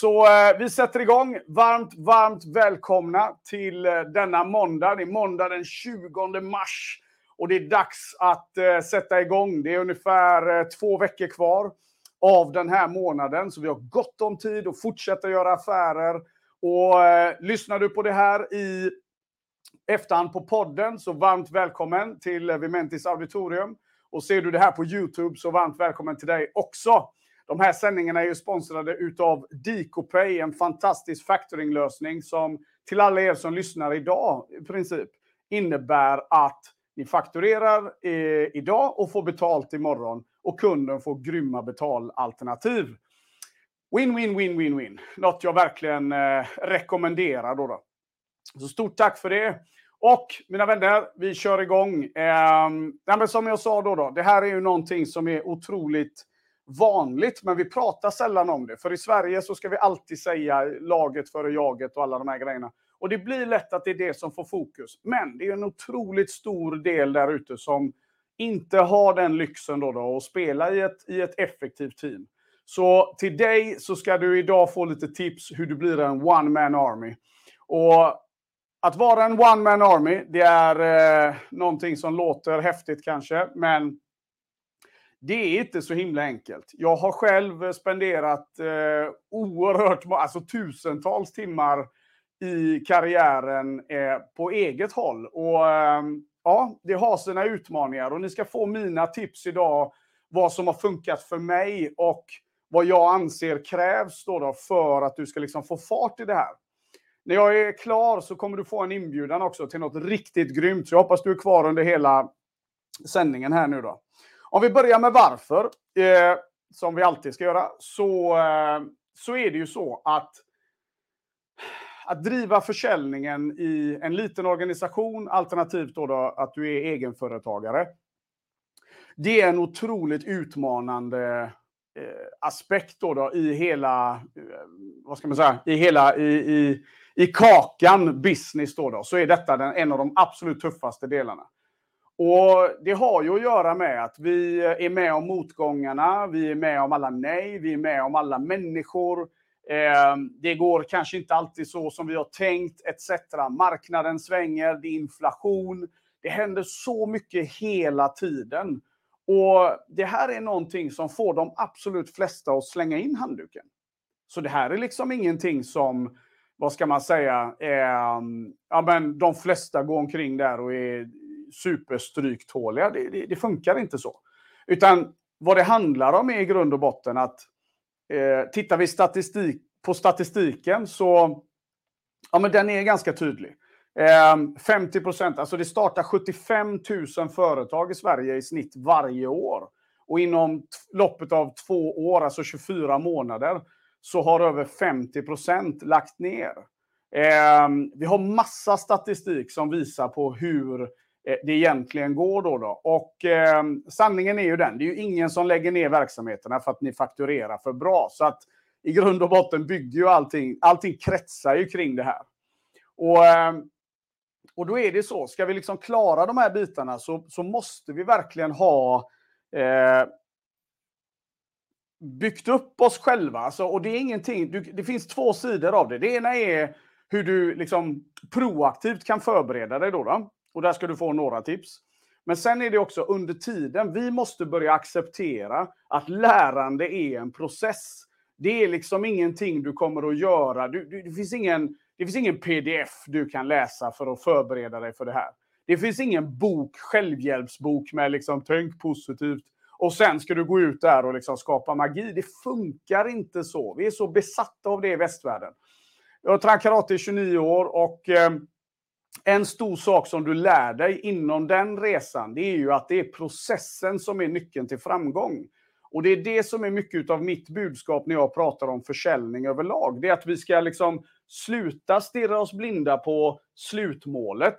Så eh, vi sätter igång. Varmt, varmt välkomna till eh, denna måndag. Det är måndag den 20 mars och det är dags att eh, sätta igång. Det är ungefär eh, två veckor kvar av den här månaden, så vi har gott om tid att fortsätta göra affärer. Och eh, lyssnar du på det här i efterhand på podden, så varmt välkommen till eh, Vimentis auditorium. Och ser du det här på YouTube, så varmt välkommen till dig också. De här sändningarna är ju sponsrade utav DicoPay, en fantastisk factoringlösning som till alla er som lyssnar idag i princip innebär att ni fakturerar eh, idag och får betalt imorgon och kunden får grymma betalalternativ. Win, win, win, win, win. Något jag verkligen eh, rekommenderar. Då, då Så stort tack för det. Och mina vänner, vi kör igång. Eh, som jag sa då, då, det här är ju någonting som är otroligt vanligt, men vi pratar sällan om det. För i Sverige så ska vi alltid säga laget före jaget och alla de här grejerna. Och det blir lätt att det är det som får fokus. Men det är en otroligt stor del där ute som inte har den lyxen då, då att spela i ett, i ett effektivt team. Så till dig så ska du idag få lite tips hur du blir en one-man army. Och att vara en one-man army, det är eh, någonting som låter häftigt kanske, men det är inte så himla enkelt. Jag har själv eh, spenderat eh, oerhört alltså tusentals timmar i karriären eh, på eget håll. Och eh, ja, det har sina utmaningar och ni ska få mina tips idag vad som har funkat för mig och vad jag anser krävs då, då för att du ska liksom få fart i det här. När jag är klar så kommer du få en inbjudan också till något riktigt grymt. Så jag hoppas du är kvar under hela sändningen här nu då. Om vi börjar med varför, eh, som vi alltid ska göra, så, eh, så är det ju så att att driva försäljningen i en liten organisation, alternativt då, då att du är egenföretagare. Det är en otroligt utmanande eh, aspekt då, då i hela, eh, vad ska man säga, i hela, i, i, i kakan business då, då, så är detta den, en av de absolut tuffaste delarna. Och det har ju att göra med att vi är med om motgångarna, vi är med om alla nej, vi är med om alla människor. Eh, det går kanske inte alltid så som vi har tänkt, etc. Marknaden svänger, det är inflation. Det händer så mycket hela tiden. Och det här är någonting som får de absolut flesta att slänga in handduken. Så det här är liksom ingenting som, vad ska man säga, eh, ja, men de flesta går omkring där och är superstryktåliga. Det, det, det, funkar inte så. Utan vad det handlar om är i grund och botten att eh, tittar vi statistik, på statistiken så ja, men den är ganska tydlig. Eh, 50 procent, alltså det startar 75 000 företag i Sverige i snitt varje år. Och inom loppet av två år, alltså 24 månader, så har över 50 procent lagt ner. Eh, vi har massa statistik som visar på hur Eh, det egentligen går då. då. Och eh, sanningen är ju den, det är ju ingen som lägger ner verksamheterna för att ni fakturerar för bra. Så att i grund och botten bygger ju allting, allting kretsar ju kring det här. Och, eh, och då är det så, ska vi liksom klara de här bitarna så, så måste vi verkligen ha eh, byggt upp oss själva. Alltså, och det är ingenting, du, det finns två sidor av det. Det ena är hur du liksom proaktivt kan förbereda dig då. då. Och där ska du få några tips. Men sen är det också under tiden, vi måste börja acceptera att lärande är en process. Det är liksom ingenting du kommer att göra. Du, du, det, finns ingen, det finns ingen pdf du kan läsa för att förbereda dig för det här. Det finns ingen bok, självhjälpsbok med liksom tänk positivt och sen ska du gå ut där och liksom skapa magi. Det funkar inte så. Vi är så besatta av det i västvärlden. Jag har tränat karate i 29 år och eh, en stor sak som du lär dig inom den resan, det är ju att det är processen som är nyckeln till framgång. Och det är det som är mycket av mitt budskap när jag pratar om försäljning överlag. Det är att vi ska liksom sluta stirra oss blinda på slutmålet.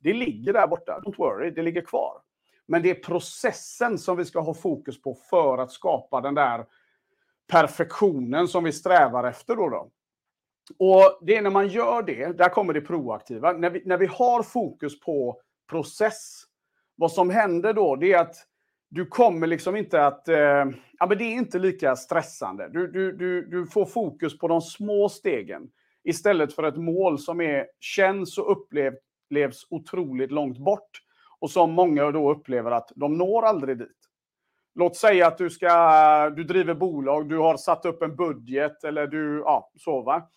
Det ligger där borta, don't worry, det ligger kvar. Men det är processen som vi ska ha fokus på för att skapa den där perfektionen som vi strävar efter. Då, då. Och det är när man gör det, där kommer det proaktiva. När vi, när vi har fokus på process, vad som händer då, det är att du kommer liksom inte att... Eh, ja, men det är inte lika stressande. Du, du, du, du får fokus på de små stegen istället för ett mål som är, känns och upplevs otroligt långt bort och som många då upplever att de når aldrig dit. Låt säga att du, ska, du driver bolag, du har satt upp en budget eller du, ja, så va.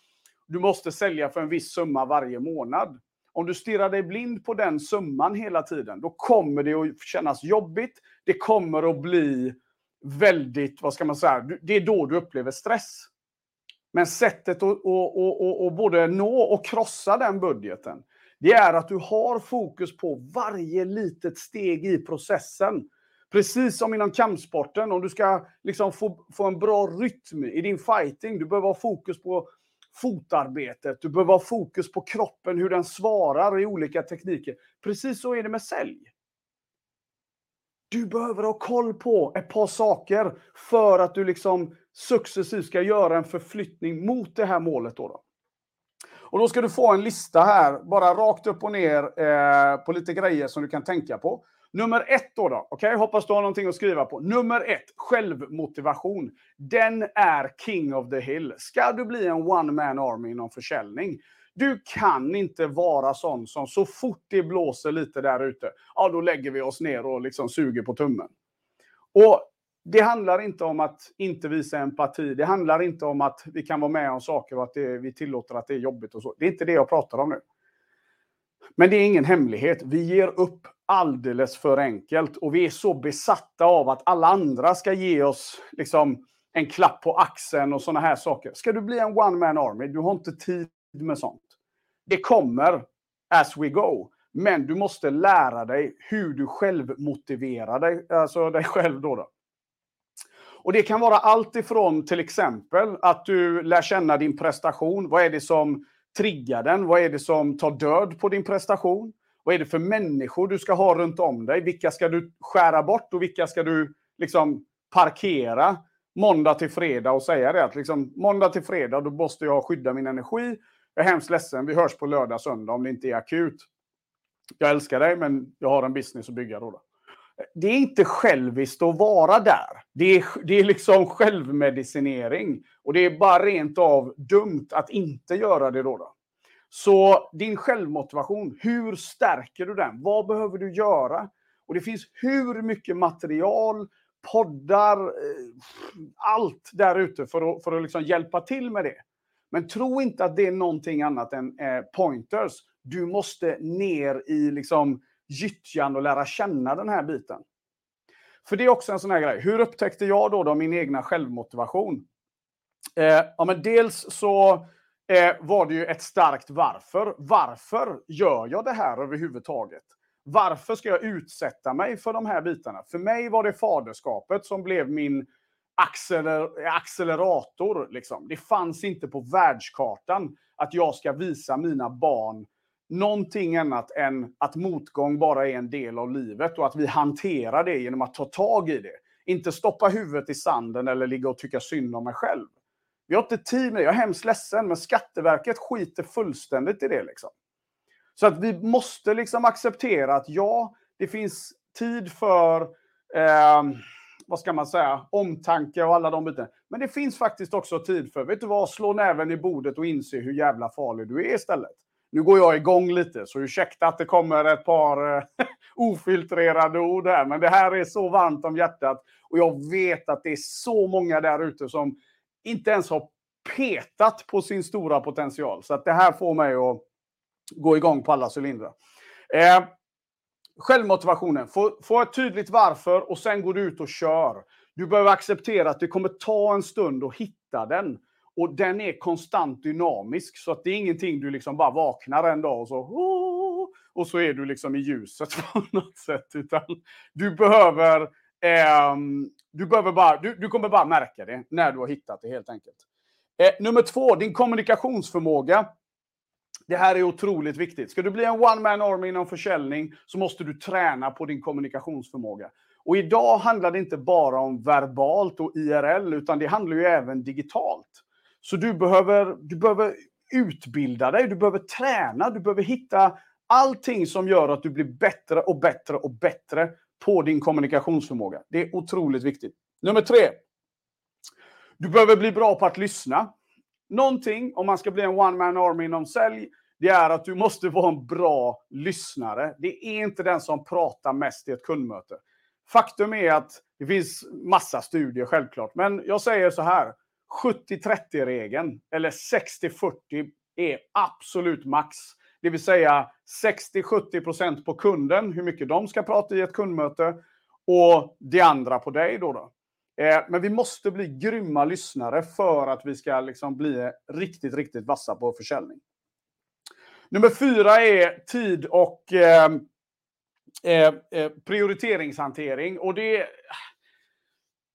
Du måste sälja för en viss summa varje månad. Om du stirrar dig blind på den summan hela tiden, då kommer det att kännas jobbigt. Det kommer att bli väldigt, vad ska man säga, det är då du upplever stress. Men sättet att, att, att, att både nå och krossa den budgeten, det är att du har fokus på varje litet steg i processen. Precis som inom kampsporten, om du ska liksom få, få en bra rytm i din fighting, du behöver ha fokus på fotarbetet, du behöver ha fokus på kroppen, hur den svarar i olika tekniker. Precis så är det med sälj. Du behöver ha koll på ett par saker för att du liksom successivt ska göra en förflyttning mot det här målet. Då, då. Och då ska du få en lista här, bara rakt upp och ner eh, på lite grejer som du kan tänka på. Nummer ett då, då okej? Okay? Hoppas du har någonting att skriva på. Nummer ett, självmotivation. Den är king of the hill. Ska du bli en one man army inom försäljning, du kan inte vara sån som så fort det blåser lite där ute, ja då lägger vi oss ner och liksom suger på tummen. Och det handlar inte om att inte visa empati. Det handlar inte om att vi kan vara med om saker och att det, vi tillåter att det är jobbigt och så. Det är inte det jag pratar om nu. Men det är ingen hemlighet. Vi ger upp alldeles för enkelt och vi är så besatta av att alla andra ska ge oss liksom en klapp på axeln och sådana här saker. Ska du bli en one man army, du har inte tid med sånt. Det kommer as we go. Men du måste lära dig hur du själv motiverar dig, alltså dig själv då. då. Och det kan vara allt ifrån till exempel att du lär känna din prestation. Vad är det som triggar den? Vad är det som tar död på din prestation? Vad är det för människor du ska ha runt om dig? Vilka ska du skära bort och vilka ska du liksom parkera måndag till fredag och säga det att liksom måndag till fredag då måste jag skydda min energi. Jag är hemskt ledsen, vi hörs på lördag, söndag om det inte är akut. Jag älskar dig, men jag har en business att bygga då. då det är inte själviskt att vara där. Det är, det är liksom självmedicinering. Och det är bara rent av dumt att inte göra det då. då. Så din självmotivation, hur stärker du den? Vad behöver du göra? Och det finns hur mycket material, poddar, eh, allt där ute för att, för att liksom hjälpa till med det. Men tro inte att det är någonting annat än eh, pointers. Du måste ner i liksom gyttjan och lära känna den här biten. För det är också en sån här grej. Hur upptäckte jag då, då min egna självmotivation? Eh, ja, men dels så eh, var det ju ett starkt varför. Varför gör jag det här överhuvudtaget? Varför ska jag utsätta mig för de här bitarna? För mig var det faderskapet som blev min acceler accelerator. Liksom. Det fanns inte på världskartan att jag ska visa mina barn någonting annat än att motgång bara är en del av livet och att vi hanterar det genom att ta tag i det. Inte stoppa huvudet i sanden eller ligga och tycka synd om mig själv. Vi har inte tid med det. Jag är hemskt ledsen, men Skatteverket skiter fullständigt i det. Liksom. Så att vi måste liksom acceptera att ja, det finns tid för, eh, vad ska man säga, omtanke och alla de bitarna. Men det finns faktiskt också tid för, vet du vad, slå näven i bordet och inse hur jävla farlig du är istället. Nu går jag igång lite, så ursäkta att det kommer ett par eh, ofiltrerade ord här, men det här är så varmt om hjärtat. Och jag vet att det är så många där ute som inte ens har petat på sin stora potential. Så att det här får mig att gå igång på alla cylindrar. Eh, självmotivationen. Få, få ett tydligt varför och sen går du ut och kör. Du behöver acceptera att det kommer ta en stund att hitta den. Och den är konstant dynamisk, så att det är ingenting du liksom bara vaknar en dag och så och så är du liksom i ljuset på något sätt. Utan du behöver, eh, du behöver bara, du, du, kommer bara märka det när du har hittat det helt enkelt. Eh, nummer två, din kommunikationsförmåga. Det här är otroligt viktigt. Ska du bli en one man army inom försäljning så måste du träna på din kommunikationsförmåga. Och idag handlar det inte bara om verbalt och IRL, utan det handlar ju även digitalt. Så du behöver, du behöver utbilda dig, du behöver träna, du behöver hitta allting som gör att du blir bättre och bättre och bättre på din kommunikationsförmåga. Det är otroligt viktigt. Nummer tre. Du behöver bli bra på att lyssna. Någonting, om man ska bli en one man army inom sälj, det är att du måste vara en bra lyssnare. Det är inte den som pratar mest i ett kundmöte. Faktum är att det finns massa studier självklart, men jag säger så här. 70-30-regeln, eller 60-40, är absolut max. Det vill säga 60-70% på kunden, hur mycket de ska prata i ett kundmöte, och det andra på dig. Då, då. Eh, men vi måste bli grymma lyssnare för att vi ska liksom bli riktigt, riktigt vassa på försäljning. Nummer fyra är tid och eh, eh, eh prioriteringshantering. Och det,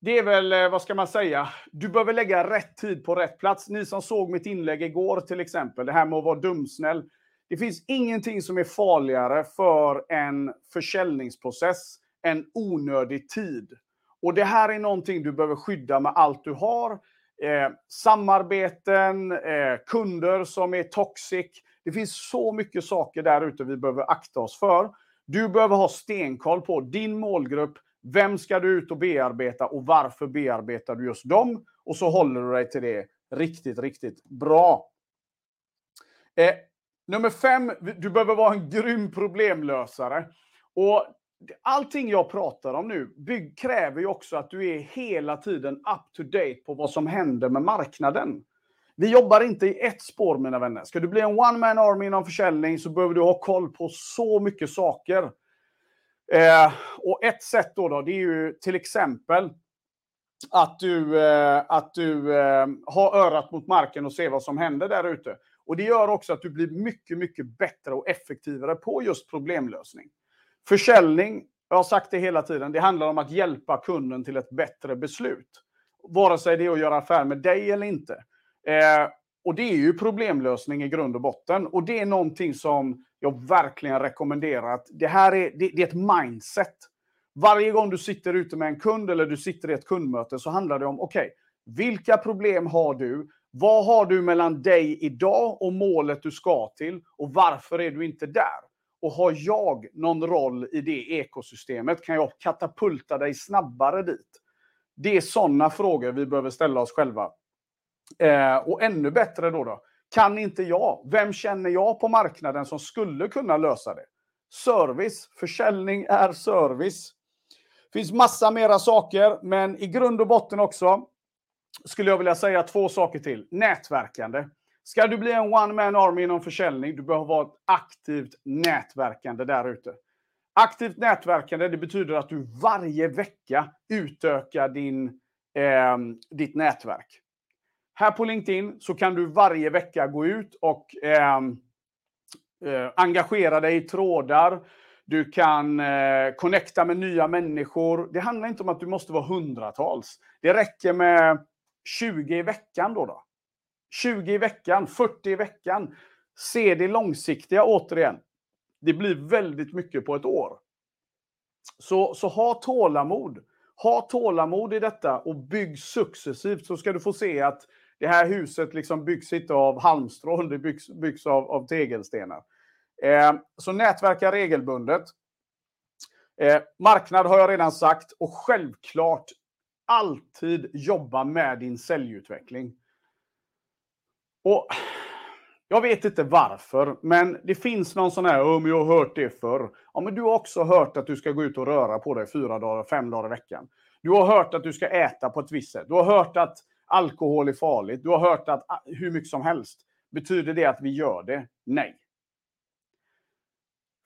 det är väl, eh, vad ska man säga, du behöver lägga rätt tid på rätt plats. Ni som såg mitt inlägg igår till exempel, det här med att vara dumsnäll. Det finns ingenting som är farligare för en försäljningsprocess än onödig tid. Och det här är någonting du behöver skydda med allt du har. Eh, samarbeten, eh, kunder som är toxic. Det finns så mycket saker där ute vi behöver akta oss för. Du behöver ha stenkoll på din målgrupp. Vem ska du ut och bearbeta och varför bearbetar du just dem? Och så håller du dig till det riktigt, riktigt bra. Eh, nummer fem, du behöver vara en grym problemlösare. Och allting jag pratar om nu bygg, kräver ju också att du är hela tiden up to date på vad som händer med marknaden. Vi jobbar inte i ett spår, mina vänner. Ska du bli en one man army inom försäljning så behöver du ha koll på så mycket saker. Eh, och ett sätt då, då, det är ju till exempel att du, eh, att du eh, har örat mot marken och ser vad som händer där ute. Och det gör också att du blir mycket, mycket bättre och effektivare på just problemlösning. Försäljning, jag har sagt det hela tiden, det handlar om att hjälpa kunden till ett bättre beslut. Vare sig det är att göra affär med dig eller inte. Eh, och det är ju problemlösning i grund och botten. Och det är någonting som jag verkligen rekommenderar. Att det här är, det, det är ett mindset. Varje gång du sitter ute med en kund eller du sitter i ett kundmöte så handlar det om, okej, okay, vilka problem har du? Vad har du mellan dig idag och målet du ska till? Och varför är du inte där? Och har jag någon roll i det ekosystemet? Kan jag katapulta dig snabbare dit? Det är sådana frågor vi behöver ställa oss själva. Eh, och ännu bättre då, då, kan inte jag? Vem känner jag på marknaden som skulle kunna lösa det? Service, försäljning är service. Det finns massa mera saker, men i grund och botten också skulle jag vilja säga två saker till. Nätverkande. Ska du bli en one man army inom försäljning, du behöver vara ett aktivt nätverkande där ute. Aktivt nätverkande, det betyder att du varje vecka utökar din, eh, ditt nätverk. Här på LinkedIn så kan du varje vecka gå ut och eh, eh, engagera dig i trådar. Du kan eh, connecta med nya människor. Det handlar inte om att du måste vara hundratals. Det räcker med 20 i veckan då. då. 20 i veckan, 40 i veckan. Se det långsiktiga återigen. Det blir väldigt mycket på ett år. Så, så ha tålamod. Ha tålamod i detta och bygg successivt så ska du få se att det här huset liksom byggs inte av halmstrån, det byggs, byggs av, av tegelstenar. Eh, så nätverka regelbundet. Eh, marknad har jag redan sagt och självklart alltid jobba med din säljutveckling. Och jag vet inte varför, men det finns någon sån här, om jag har hört det förr. Ja, men du har också hört att du ska gå ut och röra på dig fyra dagar, fem dagar i veckan. Du har hört att du ska äta på ett visst sätt. Du har hört att alkohol är farligt. Du har hört att ah, hur mycket som helst. Betyder det att vi gör det? Nej.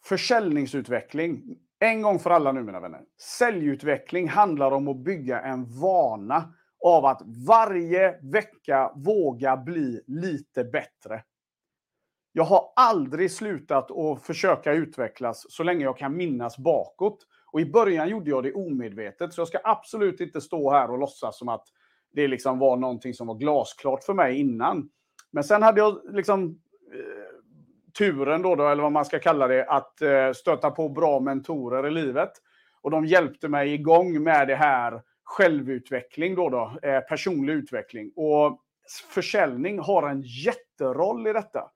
Försäljningsutveckling. En gång för alla nu mina vänner. Säljutveckling handlar om att bygga en vana av att varje vecka våga bli lite bättre. Jag har aldrig slutat att försöka utvecklas så länge jag kan minnas bakåt. Och i början gjorde jag det omedvetet, så jag ska absolut inte stå här och låtsas som att det liksom var någonting som var glasklart för mig innan. Men sen hade jag liksom eh, turen då, då, eller vad man ska kalla det, att eh, stöta på bra mentorer i livet. Och de hjälpte mig igång med det här självutveckling, då då, eh, personlig utveckling. Och försäljning har en jätteroll i detta.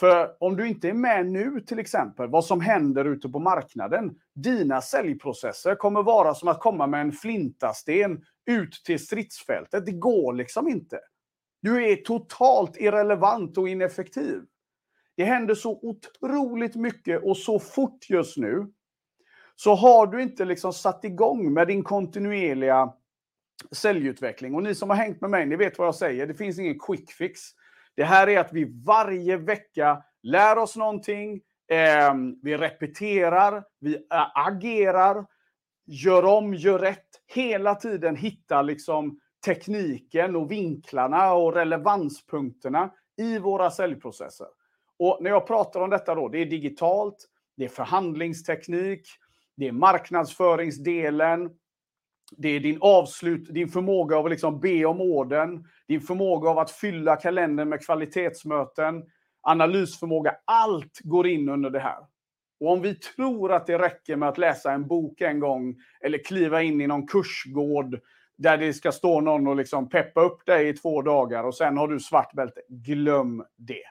För om du inte är med nu till exempel, vad som händer ute på marknaden, dina säljprocesser kommer vara som att komma med en flintasten ut till stridsfältet. Det går liksom inte. Du är totalt irrelevant och ineffektiv. Det händer så otroligt mycket och så fort just nu. Så har du inte liksom satt igång med din kontinuerliga säljutveckling. Och ni som har hängt med mig, ni vet vad jag säger. Det finns ingen quick fix. Det här är att vi varje vecka lär oss någonting, eh, vi repeterar, vi agerar, gör om, gör rätt. Hela tiden hitta liksom tekniken och vinklarna och relevanspunkterna i våra säljprocesser. Och när jag pratar om detta då, det är digitalt, det är förhandlingsteknik, det är marknadsföringsdelen, det är din avslut, din förmåga av att liksom be om orden, din förmåga av att fylla kalendern med kvalitetsmöten, analysförmåga. Allt går in under det här. Och om vi tror att det räcker med att läsa en bok en gång eller kliva in i någon kursgård där det ska stå någon och liksom peppa upp dig i två dagar och sen har du svart bälte. Glöm det.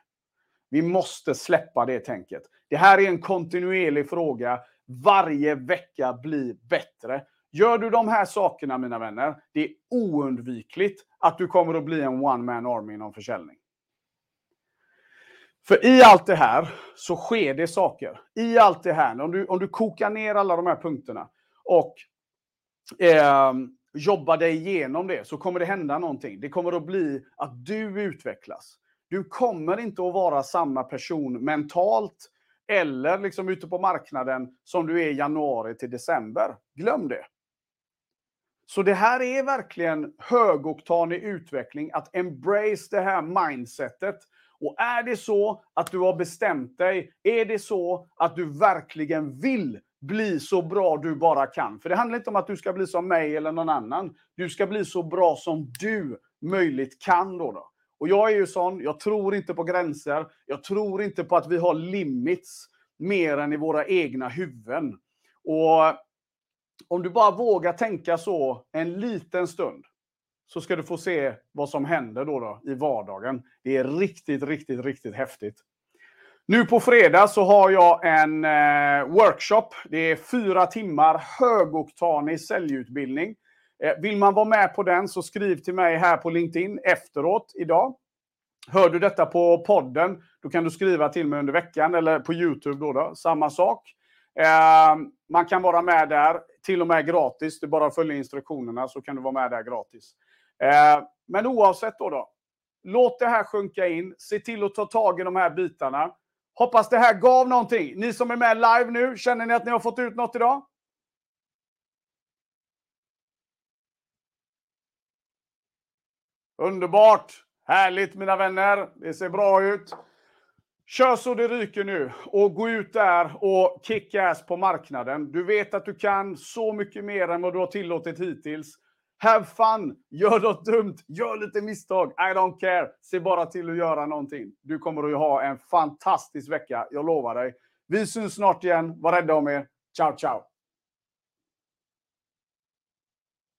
Vi måste släppa det tänket. Det här är en kontinuerlig fråga. Varje vecka blir bättre. Gör du de här sakerna, mina vänner, det är oundvikligt att du kommer att bli en one-man army inom försäljning. För i allt det här så sker det saker. I allt det här, om du, om du kokar ner alla de här punkterna och eh, jobbar dig igenom det, så kommer det hända någonting. Det kommer att bli att du utvecklas. Du kommer inte att vara samma person mentalt eller liksom ute på marknaden som du är januari till december. Glöm det. Så det här är verkligen högoktanig utveckling, att embrace det här mindsetet. Och är det så att du har bestämt dig, är det så att du verkligen vill bli så bra du bara kan. För det handlar inte om att du ska bli som mig eller någon annan. Du ska bli så bra som du möjligt kan. Då, då. Och jag är ju sån, jag tror inte på gränser. Jag tror inte på att vi har limits mer än i våra egna huvuden. Och om du bara vågar tänka så en liten stund så ska du få se vad som händer då, då i vardagen. Det är riktigt, riktigt, riktigt häftigt. Nu på fredag så har jag en eh, workshop. Det är fyra timmar högoktanig säljutbildning. Eh, vill man vara med på den så skriv till mig här på LinkedIn efteråt idag. Hör du detta på podden, då kan du skriva till mig under veckan eller på YouTube då, då samma sak. Eh, man kan vara med där, till och med gratis. Det är bara att följa instruktionerna så kan du vara med där gratis. Eh, men oavsett då, då, låt det här sjunka in. Se till att ta tag i de här bitarna. Hoppas det här gav någonting. Ni som är med live nu, känner ni att ni har fått ut något idag? Underbart! Härligt mina vänner. Det ser bra ut. Kör så det ryker nu och gå ut där och kick ass på marknaden. Du vet att du kan så mycket mer än vad du har tillåtit hittills. Have fun! Gör något dumt, gör lite misstag. I don't care. Se bara till att göra någonting. Du kommer att ha en fantastisk vecka, jag lovar dig. Vi syns snart igen. Var rädda om er. Ciao, ciao!